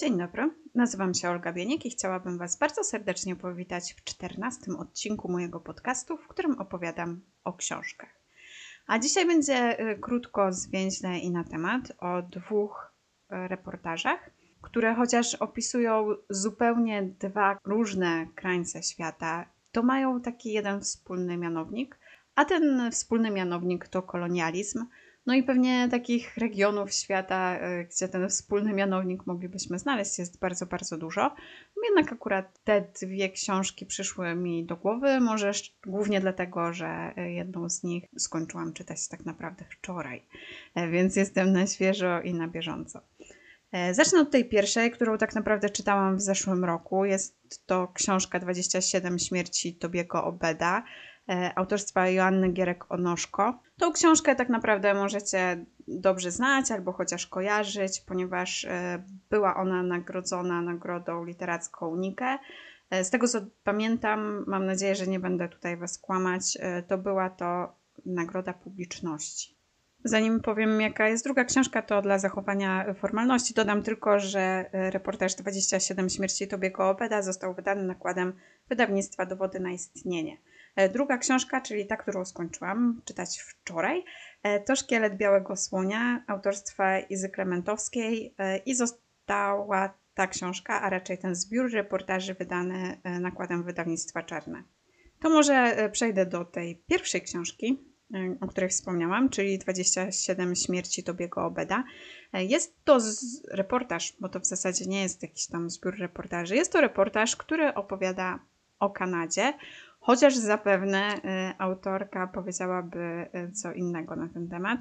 Dzień dobry, nazywam się Olga Bieniek i chciałabym Was bardzo serdecznie powitać w czternastym odcinku mojego podcastu, w którym opowiadam o książkach. A dzisiaj będzie y, krótko, zwięźle i na temat o dwóch y, reportażach, które chociaż opisują zupełnie dwa różne krańce świata, to mają taki jeden wspólny mianownik, a ten wspólny mianownik to kolonializm – no i pewnie takich regionów świata, e, gdzie ten wspólny mianownik moglibyśmy znaleźć, jest bardzo, bardzo dużo. Jednak akurat te dwie książki przyszły mi do głowy, może głównie dlatego, że e, jedną z nich skończyłam czytać tak naprawdę wczoraj, e, więc jestem na świeżo i na bieżąco. Zacznę od tej pierwszej, którą tak naprawdę czytałam w zeszłym roku. Jest to książka 27 śmierci Tobiego Obeda autorstwa Joanny Gierek-Onoszko. Tą książkę tak naprawdę możecie dobrze znać albo chociaż kojarzyć, ponieważ e, była ona nagrodzona nagrodą literacką Nikę. E, z tego co pamiętam, mam nadzieję, że nie będę tutaj Was kłamać, to była to nagroda publiczności. Zanim powiem, jaka jest druga książka, to dla zachowania formalności dodam tylko, że reportaż 27 śmierci Tobiego Obeda został wydany nakładem wydawnictwa Dowody na istnienie. E, druga książka, czyli ta, którą skończyłam czytać wczoraj, e, to Szkielet Białego Słonia autorstwa Izy Klementowskiej e, i została ta książka, a raczej ten zbiór reportaży wydany nakładem wydawnictwa Czarne. To może przejdę do tej pierwszej książki, o której wspomniałam, czyli 27 śmierci Tobiego Obeda. Jest to reportaż, bo to w zasadzie nie jest jakiś tam zbiór reportaży. Jest to reportaż, który opowiada o Kanadzie, chociaż zapewne y, autorka powiedziałaby y, co innego na ten temat,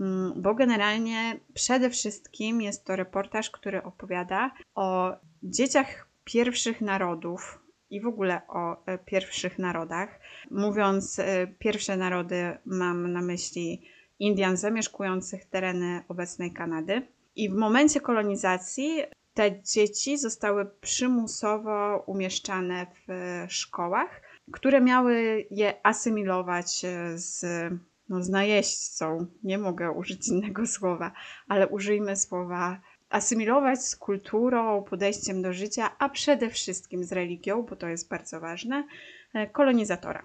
mm, bo generalnie przede wszystkim jest to reportaż, który opowiada o dzieciach pierwszych narodów i w ogóle o y, pierwszych narodach. Mówiąc pierwsze narody, mam na myśli Indian zamieszkujących tereny obecnej Kanady. I w momencie kolonizacji te dzieci zostały przymusowo umieszczane w szkołach, które miały je asymilować e, z, no, z najeźdźcą. Nie mogę użyć innego słowa, ale użyjmy słowa asymilować z kulturą, podejściem do życia, a przede wszystkim z religią, bo to jest bardzo ważne, e, kolonizatora.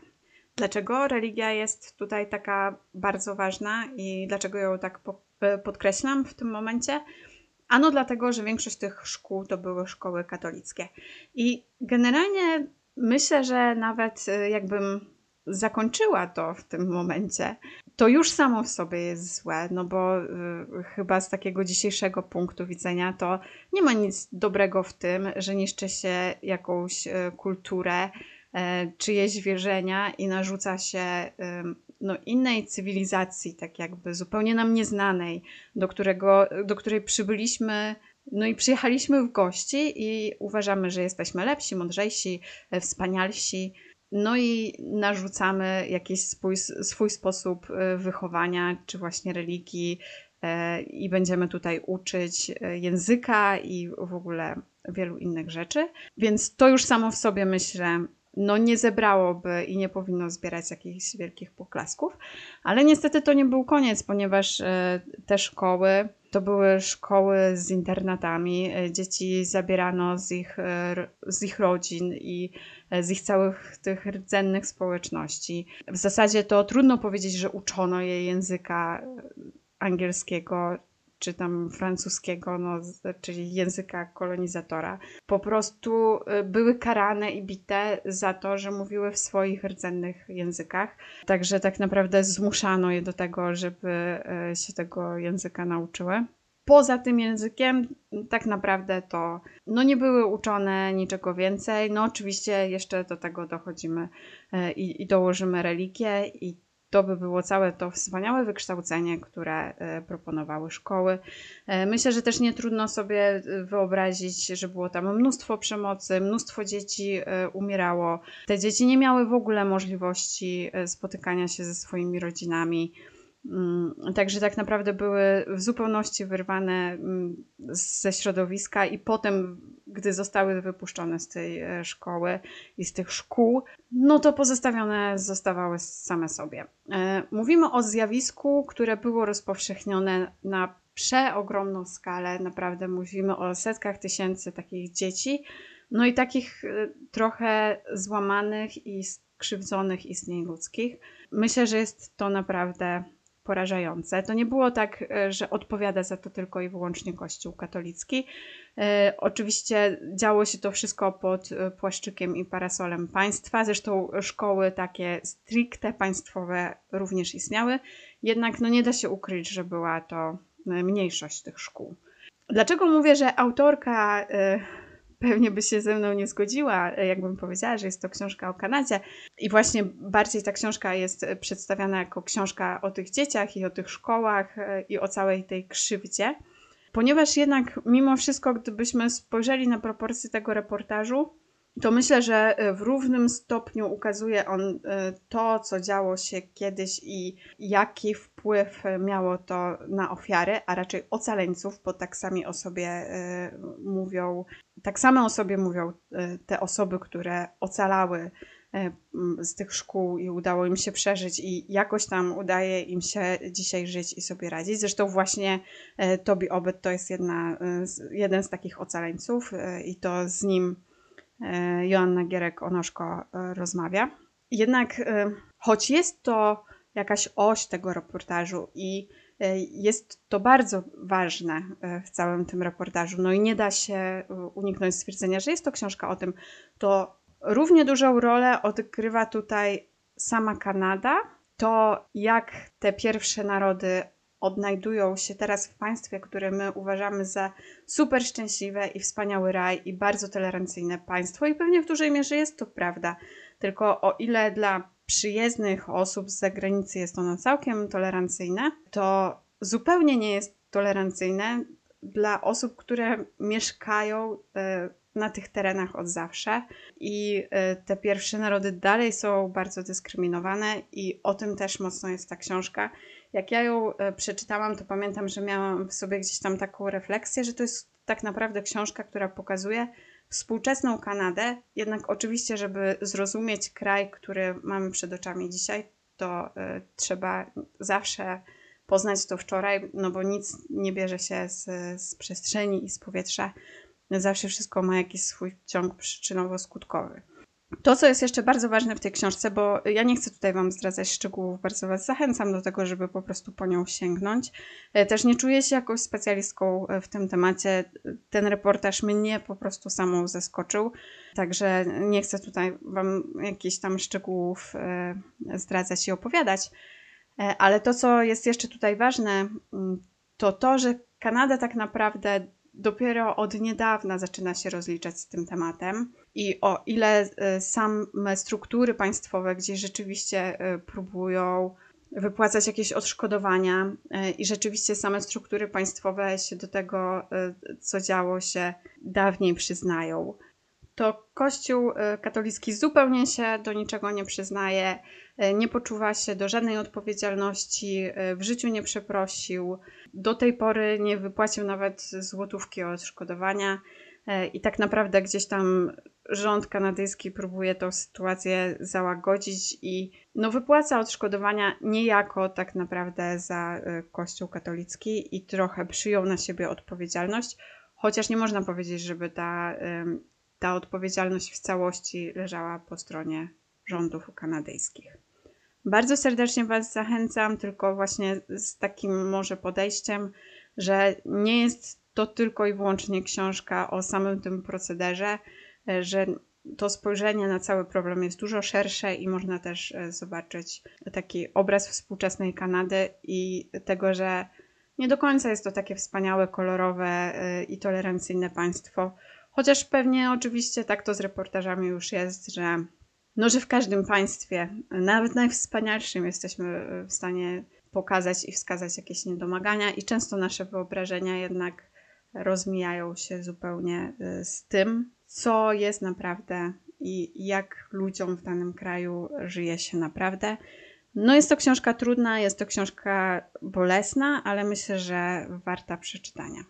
Dlaczego religia jest tutaj taka bardzo ważna i dlaczego ją tak e, podkreślam w tym momencie? Ano dlatego, że większość tych szkół to były szkoły katolickie. I generalnie myślę, że nawet y, jakbym zakończyła to w tym momencie, to już samo w sobie jest złe, no bo y, chyba z takiego dzisiejszego punktu widzenia to nie ma nic dobrego w tym, że niszczy się jakąś y, kulturę, y, czyjeś wierzenia i narzuca się no, innej cywilizacji, tak jakby zupełnie nam nieznanej, do, którego, do której przybyliśmy no i przyjechaliśmy w gości i uważamy, że jesteśmy lepsi, mądrzejsi, e, wspanialsi. No i narzucamy jakiś swój, swój sposób e, wychowania, czy właśnie religii, e, i będziemy tutaj uczyć języka i w ogóle wielu innych rzeczy. Więc to już samo w sobie myślę, no nie zebrałoby i nie powinno zbierać jakichś wielkich poklasków. Ale niestety to nie był koniec, ponieważ te szkoły to były szkoły z internatami. E, dzieci zabierano z ich, e, z ich rodzin i e, z ich całych tych rdzennych społeczności. W zasadzie to trudno powiedzieć, że uczono je języka angielskiego czy tam francuskiego, no, czyli języka kolonizatora, po prostu y, były karane i bite za to, że mówiły w swoich rdzennych językach. Także tak naprawdę zmuszano je do tego, żeby y, się tego języka nauczyły. Poza tym językiem, tak naprawdę to no nie były uczone niczego więcej. No oczywiście jeszcze do tego dochodzimy y, i, i dołożymy religię i to by było całe to wspaniałe wykształcenie, które e, proponowały szkoły. E, myślę, że też nie trudno sobie e, wyobrazić, że było tam mnóstwo przemocy, mnóstwo dzieci umierało. Te dzieci nie miały w ogóle możliwości spotykania się ze swoimi rodzinami. Mm, także tak naprawdę były w zupełności wyrwane mm, ze środowiska, i potem, gdy zostały wypuszczone z tej e, szkoły i z tych szkół, no to pozostawione zostawały same sobie. E, mówimy o zjawisku, które było rozpowszechnione na przeogromną skalę. Naprawdę mówimy o setkach tysięcy takich dzieci, no i takich y, trochę złamanych i skrzywdzonych istnień ludzkich. Myślę, że jest to naprawdę porażające. To nie było tak, e, że odpowiada za to tylko i wyłącznie Kościół katolicki. E, oczywiście działo się to wszystko pod e, płaszczykiem i parasolem państwa. Zresztą szkoły takie stricte państwowe również istniały. Jednak no nie da się ukryć, że była to mniejszość tych szkół. Dlaczego mówię, że autorka pewnie by się ze mną nie zgodziła, jakbym powiedziała, że jest to książka o Kanadzie. I właśnie bardziej ta książka jest przedstawiana jako książka o tych dzieciach i o tych szkołach e, i o całej tej krzywdzie. Ponieważ jednak mimo wszystko, gdybyśmy spojrzeli na proporcje tego reportażu, to myślę, że e, w równym stopniu ukazuje on e, to, co działo się kiedyś i jaki wpływ miało to na ofiary, a raczej ocaleńców, bo tak sami o sobie e, mówią, tak same o sobie mówią te osoby, które ocalały z tych szkół i udało im się przeżyć i jakoś tam udaje im się dzisiaj żyć i sobie radzić. Zresztą właśnie Tobi Obed to jest jedna, jeden z takich ocaleńców i to z nim Joanna Gierek-Onoszko e, rozmawia. Jednak e, choć jest to jakaś oś tego reportażu i jest to bardzo ważne w całym tym reportażu, no i nie da się uniknąć stwierdzenia, że jest to książka o tym, to równie dużą rolę odgrywa tutaj sama Kanada, to jak te pierwsze narody odnajdują się teraz w państwie, które my uważamy za super szczęśliwe i wspaniały raj i bardzo tolerancyjne państwo. I pewnie w dużej mierze jest to prawda. Tylko o ile dla przyjezdnych osób z zagranicy jest ono całkiem tolerancyjne, to zupełnie nie jest tolerancyjne dla osób, które mieszkają e, na tych terenach od zawsze. I e, te pierwsze narody dalej są bardzo dyskryminowane i o tym też mocno jest ta książka jak ja ją e, przeczytałam, to pamiętam, że miałam w sobie gdzieś tam taką refleksję, że to jest tak naprawdę książka, która pokazuje współczesną Kanadę. Jednak oczywiście, żeby zrozumieć kraj, który mamy przed oczami dzisiaj, to y, trzeba zawsze poznać to wczoraj, no bo nic nie bierze się z, z przestrzeni i z powietrza. Zawsze wszystko ma jakiś swój ciąg przyczynowo-skutkowy. To, co jest jeszcze bardzo ważne w tej książce, bo ja nie chcę tutaj Wam zdradzać szczegółów, bardzo Was zachęcam do tego, żeby po prostu po nią sięgnąć. E, też nie czuję się jakąś specjalistką e, w tym temacie. Ten reportaż mnie po prostu samą zaskoczył, także nie chcę tutaj Wam jakichś tam szczegółów e, zdradzać i opowiadać. Ale to, co jest jeszcze tutaj ważne, mm, to to, że Kanada tak naprawdę dopiero od niedawna zaczyna się rozliczać z tym tematem i o ile e, same struktury państwowe gdzieś rzeczywiście e, próbują wypłacać jakieś odszkodowania e, i rzeczywiście same struktury państwowe się do tego, co działo się dawniej przyznają, to Kościół katolicki zupełnie się do niczego nie przyznaje, nie poczuwa się do żadnej odpowiedzialności, w życiu nie przeprosił, do tej pory nie wypłacił nawet złotówki odszkodowania i tak naprawdę gdzieś tam rząd kanadyjski próbuje tą sytuację załagodzić i no, wypłaca odszkodowania niejako tak naprawdę za y, Kościół katolicki i trochę przyjął na siebie odpowiedzialność, chociaż nie można powiedzieć, żeby ta, ta odpowiedzialność w całości leżała po stronie rządów kanadyjskich. Bardzo serdecznie Was zachęcam, tylko właśnie z takim może podejściem, że nie jest to tylko i wyłącznie książka o samym tym procederze, E, że to spojrzenie na cały problem jest dużo szersze i można też e, zobaczyć taki obraz współczesnej Kanady i tego, że nie do końca jest to takie wspaniałe, kolorowe e, i tolerancyjne państwo. Chociaż pewnie oczywiście tak to z reportażami już jest, że, no, że w każdym państwie, nawet najwspanialszym, jesteśmy w stanie pokazać i wskazać jakieś niedomagania, i często nasze wyobrażenia jednak rozmijają się zupełnie z tym, co jest naprawdę i jak ludziom w danym kraju żyje się naprawdę. No jest to książka trudna, jest to książka bolesna, ale myślę, że warta przeczytania.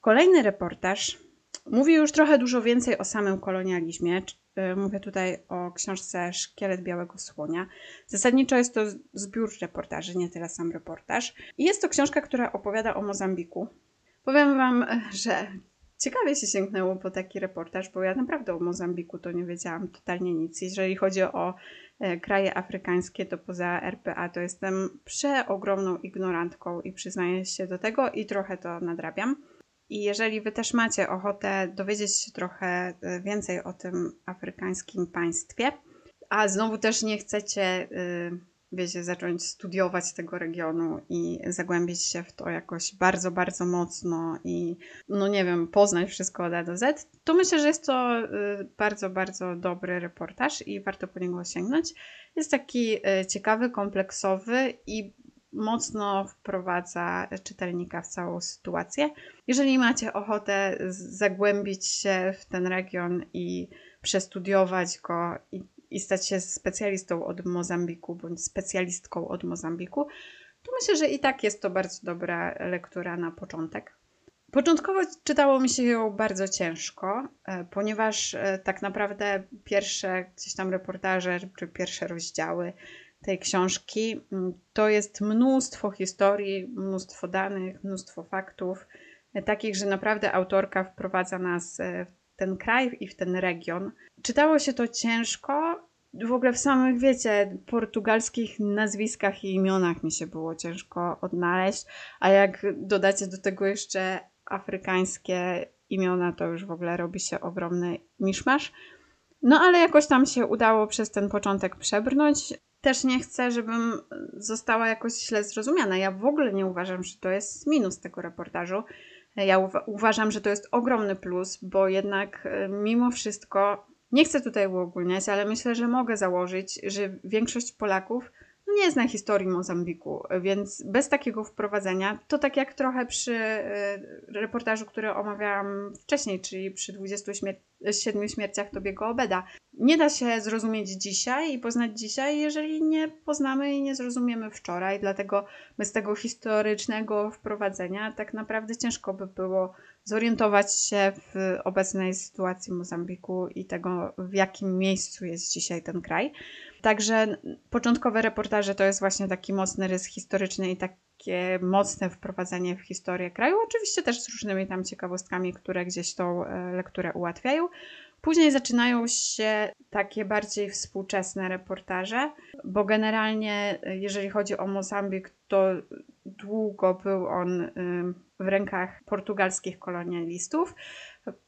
Kolejny reportaż mówi już trochę dużo więcej o samym kolonializmie, Y, mówię tutaj o książce Szkielet Białego Słonia. Zasadniczo jest to zbiór reportaży, nie tyle sam reportaż. I jest to książka, która opowiada o Mozambiku. Powiem Wam, że ciekawie się sięgnęło po taki reportaż, bo ja naprawdę o Mozambiku to nie wiedziałam totalnie nic. Jeżeli chodzi o e, kraje afrykańskie, to poza RPA to jestem przeogromną ignorantką i przyznaję się do tego i trochę to nadrabiam. I jeżeli Wy też macie ochotę dowiedzieć się trochę e, więcej o tym afrykańskim państwie, a znowu też nie chcecie, y, wiecie, zacząć studiować tego regionu i zagłębić się w to jakoś bardzo, bardzo mocno i, no nie wiem, poznać wszystko od A do Z, to myślę, że jest to y, bardzo, bardzo dobry reportaż i warto po niego sięgnąć. Jest taki y, ciekawy, kompleksowy i mocno wprowadza czytelnika w całą sytuację. Jeżeli macie ochotę zagłębić się w ten region i przestudiować go i, i stać się specjalistą od Mozambiku bądź specjalistką od Mozambiku, to myślę, że i tak jest to bardzo dobra lektura na początek. Początkowo czytało mi się ją bardzo ciężko, e, ponieważ e, tak naprawdę pierwsze gdzieś tam reportaże czy pierwsze rozdziały tej książki. Mm, to jest mnóstwo historii, mnóstwo danych, mnóstwo faktów, e, takich, że naprawdę autorka wprowadza nas w ten kraj i w ten region. Czytało się to ciężko. W ogóle w samych, wiecie, portugalskich nazwiskach i imionach mi się było ciężko odnaleźć, a jak dodacie do tego jeszcze afrykańskie imiona, to już w ogóle robi się ogromny miszmasz. No ale jakoś tam się udało przez ten początek przebrnąć też nie chcę, żebym została jakoś źle zrozumiana. Ja w ogóle nie uważam, że to jest minus tego reportażu. Ja uwa uważam, że to jest ogromny plus, bo jednak e, mimo wszystko, nie chcę tutaj uogólniać, ale myślę, że mogę założyć, że większość Polaków no nie zna historii Mozambiku, więc bez takiego wprowadzenia, to tak jak trochę przy e, reportażu, który omawiałam wcześniej, czyli przy 27 śmierciach Tobiego Obeda. Nie da się zrozumieć dzisiaj i poznać dzisiaj, jeżeli nie poznamy i nie zrozumiemy wczoraj, dlatego bez tego historycznego wprowadzenia tak naprawdę ciężko by było zorientować się w obecnej sytuacji Mozambiku i tego, w jakim miejscu jest dzisiaj ten kraj. Także początkowe reportaże to jest właśnie taki mocny rys historyczny i takie mocne wprowadzenie w historię kraju. Oczywiście też z różnymi tam ciekawostkami, które gdzieś tą e, lekturę ułatwiają. Później zaczynają się takie bardziej współczesne reportaże, bo generalnie, e, jeżeli chodzi o Mozambik, to długo był on w rękach portugalskich kolonialistów.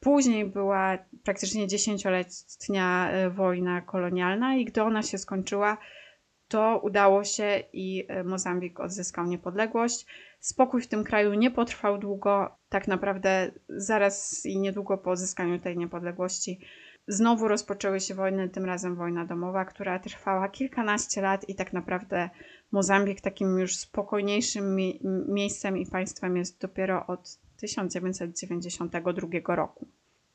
Później była praktycznie dziesięcioletnia y, wojna kolonialna i gdy ona się skończyła, to udało się i y, Mozambik odzyskał niepodległość. Spokój w tym kraju nie potrwał długo, tak naprawdę zaraz i niedługo po odzyskaniu tej niepodległości znowu rozpoczęły się wojny, tym razem wojna domowa, która trwała kilkanaście lat i tak naprawdę Mozambik takim już spokojniejszym mi miejscem i państwem jest dopiero od 1992 roku.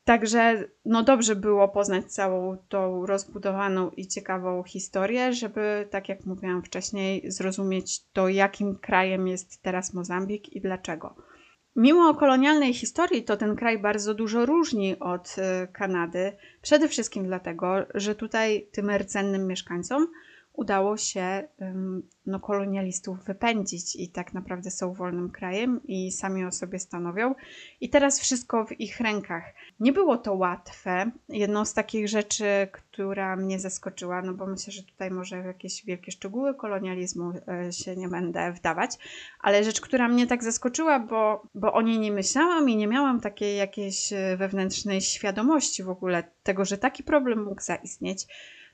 Także no dobrze było poznać całą tą rozbudowaną i ciekawą historię, żeby, tak jak mówiłam wcześniej, zrozumieć to, jakim krajem jest teraz Mozambik i dlaczego. Mimo kolonialnej historii, to ten kraj bardzo dużo różni od y, Kanady. Przede wszystkim dlatego, że tutaj tym rdzennym mieszkańcom udało się no, kolonialistów wypędzić i tak naprawdę są wolnym krajem i sami o sobie stanowią. I teraz wszystko w ich rękach. Nie było to łatwe. Jedną z takich rzeczy, która mnie zaskoczyła, no bo myślę, że tutaj może w jakieś wielkie szczegóły kolonializmu e, się nie będę wdawać, ale rzecz, która mnie tak zaskoczyła, bo, bo o niej nie myślałam i nie miałam takiej jakiejś e, wewnętrznej świadomości w ogóle tego, że taki problem mógł zaistnieć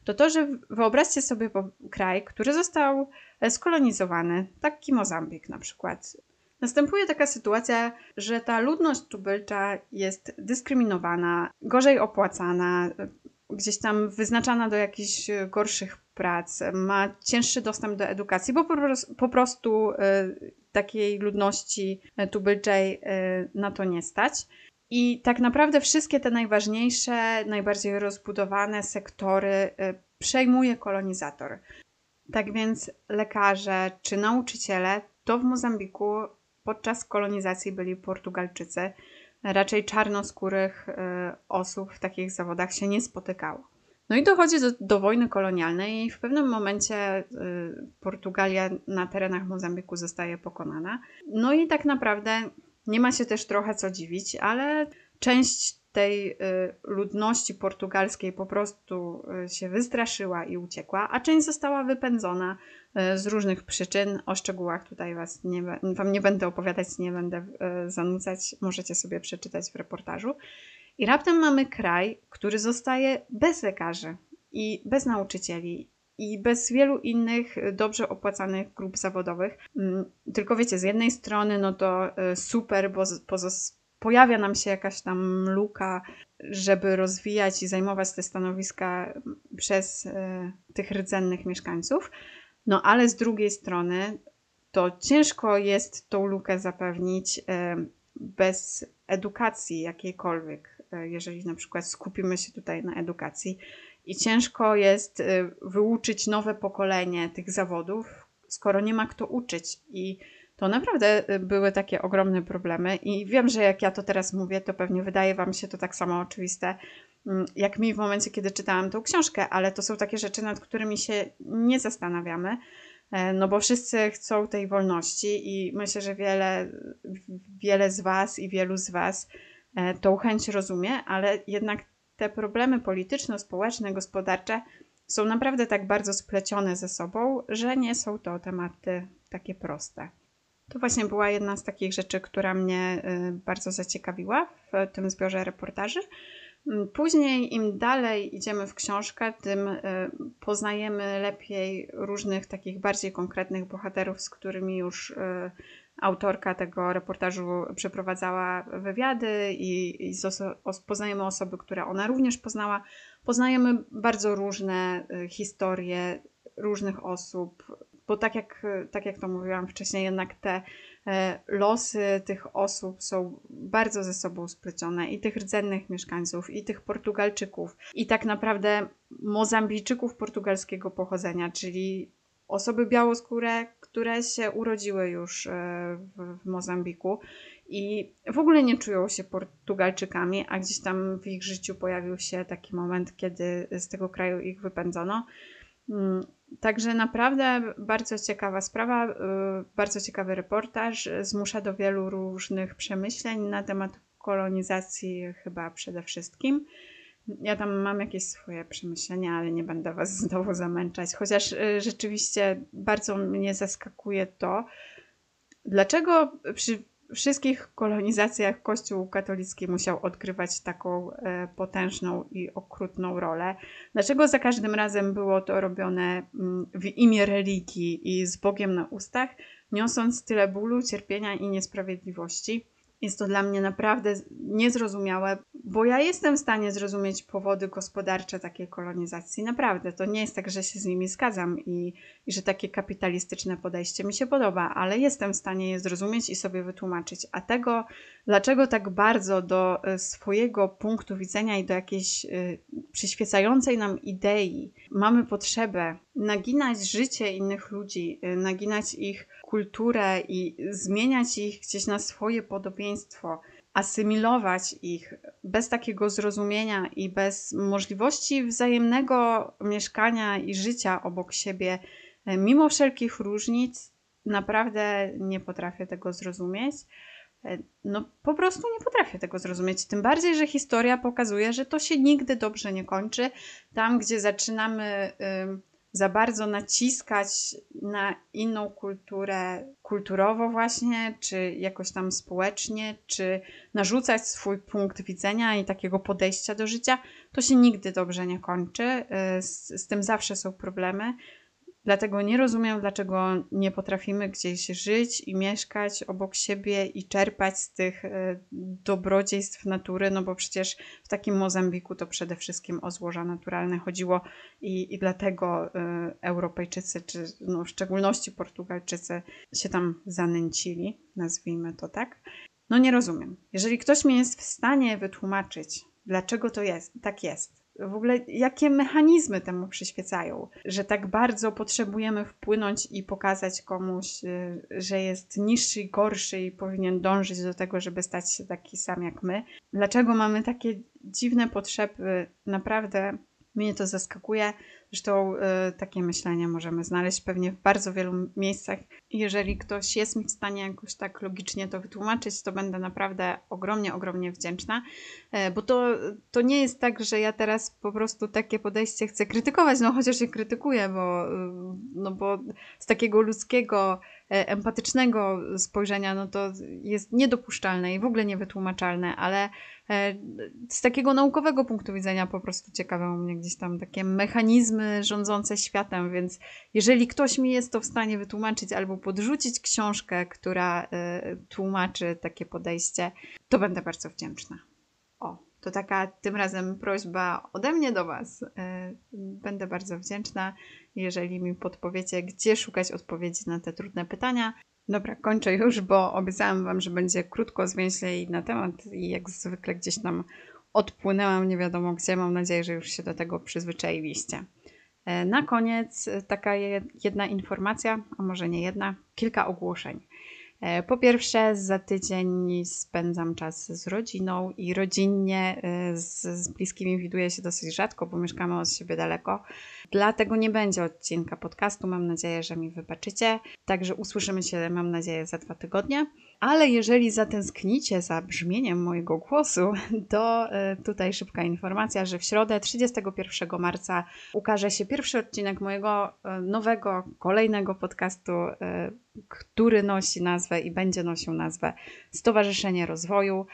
to to, że wyobraźcie sobie kraj, który został e, skolonizowany, taki Mozambik na przykład. Następuje taka sytuacja, że ta ludność tubylcza jest dyskryminowana, gorzej opłacana, gdzieś tam wyznaczana do jakichś gorszych prac, ma cięższy dostęp do edukacji, bo po prostu, e, takiej ludności tubylczej e, na to nie stać. I tak naprawdę wszystkie te najważniejsze, najbardziej rozbudowane sektory y, przejmuje kolonizator. Tak więc lekarze czy nauczyciele to w Mozambiku podczas kolonizacji byli Portugalczycy. Raczej czarnoskórych y, osób w takich zawodach się nie spotykało. No i dochodzi do, do wojny kolonialnej i w pewnym momencie y, Portugalia na terenach Mozambiku zostaje pokonana. No i tak naprawdę nie ma się też trochę co dziwić, ale część tej y, ludności portugalskiej po prostu y, się wystraszyła i uciekła, a część została wypędzona y, z różnych przyczyn. O szczegółach tutaj was nie, wam nie będę opowiadać, nie będę zanudzać, możecie sobie przeczytać w reportażu. I raptem mamy kraj, który zostaje bez lekarzy i bez nauczycieli i bez wielu innych dobrze opłacanych grup zawodowych. Mm, tylko wiecie, z jednej strony no to super, bo pojawia nam się jakaś tam luka, żeby rozwijać i zajmować te stanowiska przez e, tych rdzennych mieszkańców. No ale z drugiej strony to ciężko jest tą lukę zapewnić e, bez edukacji jakiejkolwiek, e, jeżeli na przykład skupimy się tutaj na edukacji. I ciężko jest wyuczyć nowe pokolenie tych zawodów, skoro nie ma kto uczyć. I to naprawdę y, były takie ogromne problemy i wiem, że jak ja to teraz mówię, to pewnie wydaje Wam się to tak samo oczywiste, mm, jak mi w momencie, kiedy czytałam tą książkę, ale to są takie rzeczy, nad którymi się nie zastanawiamy, e, no bo wszyscy chcą tej wolności i myślę, że wiele, wiele z Was i wielu z Was e, tą chęć rozumie, ale jednak te problemy polityczno-społeczne, gospodarcze są naprawdę tak bardzo splecione ze sobą, że nie są to tematy takie proste. To właśnie była jedna z takich rzeczy, która mnie y, bardzo zaciekawiła w tym zbiorze reportaży. Mm, później, im dalej idziemy w książkę, tym y, poznajemy lepiej różnych takich bardziej konkretnych bohaterów, z którymi już y, autorka tego reportażu przeprowadzała wywiady i, i oso poznajemy osoby, które ona również poznała. Poznajemy bardzo różne historie różnych osób, bo tak jak, tak jak to mówiłam wcześniej, jednak te e, losy tych osób są bardzo ze sobą splecione i tych rdzennych mieszkańców, i tych Portugalczyków, i tak naprawdę Mozambijczyków portugalskiego pochodzenia, czyli osoby białoskóre, które się urodziły już e, w, Mozambiku i w ogóle nie czują się Portugalczykami, a gdzieś tam w ich życiu pojawił się taki moment, kiedy z tego kraju ich wypędzono. Mm, Także naprawdę bardzo ciekawa sprawa, y, bardzo ciekawy reportaż. Zmusza do wielu różnych przemyśleń na temat kolonizacji, chyba przede wszystkim. Ja tam mam jakieś swoje przemyślenia, ale nie będę Was znowu zamęczać. Chociaż y, rzeczywiście bardzo mnie zaskakuje to, dlaczego przy wszystkich kolonizacjach Kościół katolicki musiał odgrywać taką e, potężną i okrutną rolę. Dlaczego za każdym razem było to robione mm, w imię religii i z Bogiem na ustach, niosąc tyle bólu, cierpienia i niesprawiedliwości? Jest to dla mnie naprawdę niezrozumiałe, bo ja jestem w stanie zrozumieć powody gospodarcze takiej kolonizacji. Naprawdę, to nie jest tak, że się z nimi zgadzam i, i że takie kapitalistyczne podejście mi się podoba, ale jestem w stanie je zrozumieć i sobie wytłumaczyć. A tego, dlaczego tak bardzo do e, swojego punktu widzenia i do jakiejś y, przyświecającej nam idei mamy potrzebę naginać życie innych ludzi, y, naginać ich kulturę i zmieniać ich gdzieś na swoje podobieństwo, asymilować ich bez takiego zrozumienia i bez możliwości wzajemnego mieszkania i życia obok siebie, e, mimo wszelkich różnic, naprawdę nie potrafię tego zrozumieć. E, no, po prostu nie potrafię tego zrozumieć. Tym bardziej, że historia pokazuje, że to się nigdy dobrze nie kończy. Tam, gdzie zaczynamy za bardzo naciskać na inną kulturę, kulturowo właśnie, czy jakoś tam społecznie, czy narzucać swój punkt widzenia i takiego podejścia do życia, to się nigdy dobrze nie kończy. Y, z, z tym zawsze są problemy. Dlatego nie rozumiem, dlaczego nie potrafimy gdzieś żyć i mieszkać obok siebie i czerpać z tych e, dobrodziejstw natury, no bo przecież w takim Mozambiku to przede wszystkim o złoża naturalne chodziło i, i dlatego e, Europejczycy, czy no w szczególności Portugalczycy się tam zanęcili, nazwijmy to tak. No nie rozumiem. Jeżeli ktoś mi jest w stanie wytłumaczyć, dlaczego to jest, tak jest, w ogóle jakie mechanizmy temu przyświecają, że tak bardzo potrzebujemy wpłynąć i pokazać komuś, y, że jest niższy i gorszy i powinien dążyć do tego, żeby stać się taki sam jak my. Dlaczego mamy takie dziwne potrzeby naprawdę Mnie to zaskakuje. Zresztą y, takie myślenie możemy znaleźć pewnie w bardzo wielu miejscach. Jeżeli ktoś jest mi w stanie jakoś tak logicznie to wytłumaczyć, to będę naprawdę ogromnie, ogromnie wdzięczna, y, bo to, to nie jest tak, że ja teraz po prostu takie podejście chcę krytykować, no chociaż je krytykuję, bo, y, no bo z takiego ludzkiego, empatycznego spojrzenia, no to jest niedopuszczalne i w ogóle niewytłumaczalne, ale z takiego naukowego punktu widzenia po prostu ciekawią mnie gdzieś tam takie mechanizmy rządzące światem, więc jeżeli ktoś mi jest to w stanie wytłumaczyć albo podrzucić książkę, która y, tłumaczy takie podejście, to będę bardzo wdzięczna. To taka tym razem prośba ode mnie do Was. Y, będę bardzo wdzięczna, jeżeli mi podpowiecie, gdzie szukać odpowiedzi na te trudne pytania. Dobra, kończę już, bo obiecałam Wam, że będzie krótko, zwięźlej na temat i jak zwykle gdzieś tam odpłynęłam nie wiadomo gdzie. Mam nadzieję, że już się do tego przyzwyczailiście. E, na koniec e, taka jedna informacja, a może nie jedna, kilka ogłoszeń. E, po pierwsze, za tydzień spędzam czas z rodziną i rodzinnie z, z bliskimi widuję się dosyć rzadko, bo mieszkamy od siebie daleko. Dlatego nie będzie odcinka podcastu. Mam nadzieję, że mi wybaczycie. Także usłyszymy się, mam nadzieję, za dwa tygodnie. Ale jeżeli zatęsknicie za brzmieniem mojego głosu, to e, tutaj szybka informacja, że w środę 31 marca ukaże się pierwszy odcinek mojego e, nowego, kolejnego podcastu, e, który nosi nazwę i będzie nosił nazwę Stowarzyszenie Rozwoju.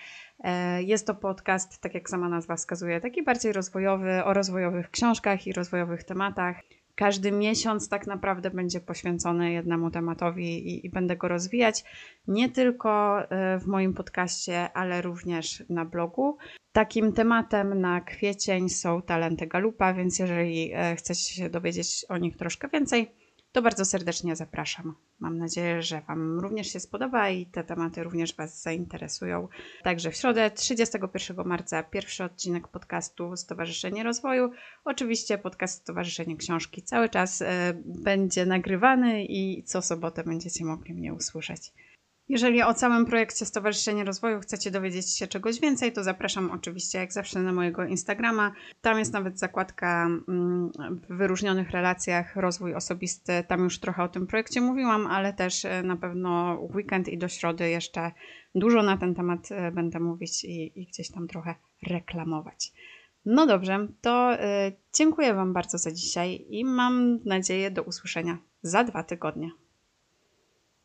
Jest to podcast, tak jak sama nazwa wskazuje, taki bardziej rozwojowy, o rozwojowych książkach i rozwojowych tematach każdy miesiąc tak naprawdę będzie poświęcony jednemu tematowi i, i, będę go rozwijać nie tylko e, w moim podcaście, ale również na blogu. Takim tematem na kwiecień są talenty Galupa, więc jeżeli e, chcecie się dowiedzieć o nich troszkę więcej, to bardzo serdecznie zapraszam. Mam nadzieję, że Wam również się spodoba i te tematy również Was zainteresują. Także w środę 31 marca pierwszy odcinek podcastu Stowarzyszenie Rozwoju. Oczywiście podcast Stowarzyszenie Książki cały czas e, będzie nagrywany i co sobotę będziecie mogli mnie usłyszeć. Jeżeli o całym projekcie Stowarzyszenie Rozwoju chcecie dowiedzieć się czegoś więcej, to zapraszam oczywiście jak zawsze na mojego Instagrama. Tam jest nawet zakładka mm, w wyróżnionych relacjach rozwój osobisty. Tam już trochę o tym projekcie mówiłam, ale też e, na pewno weekend i do środy jeszcze dużo na ten temat e, będę mówić i, i gdzieś tam trochę reklamować. No dobrze, to y, dziękuję Wam bardzo za dzisiaj i mam nadzieję do usłyszenia za dwa tygodnie.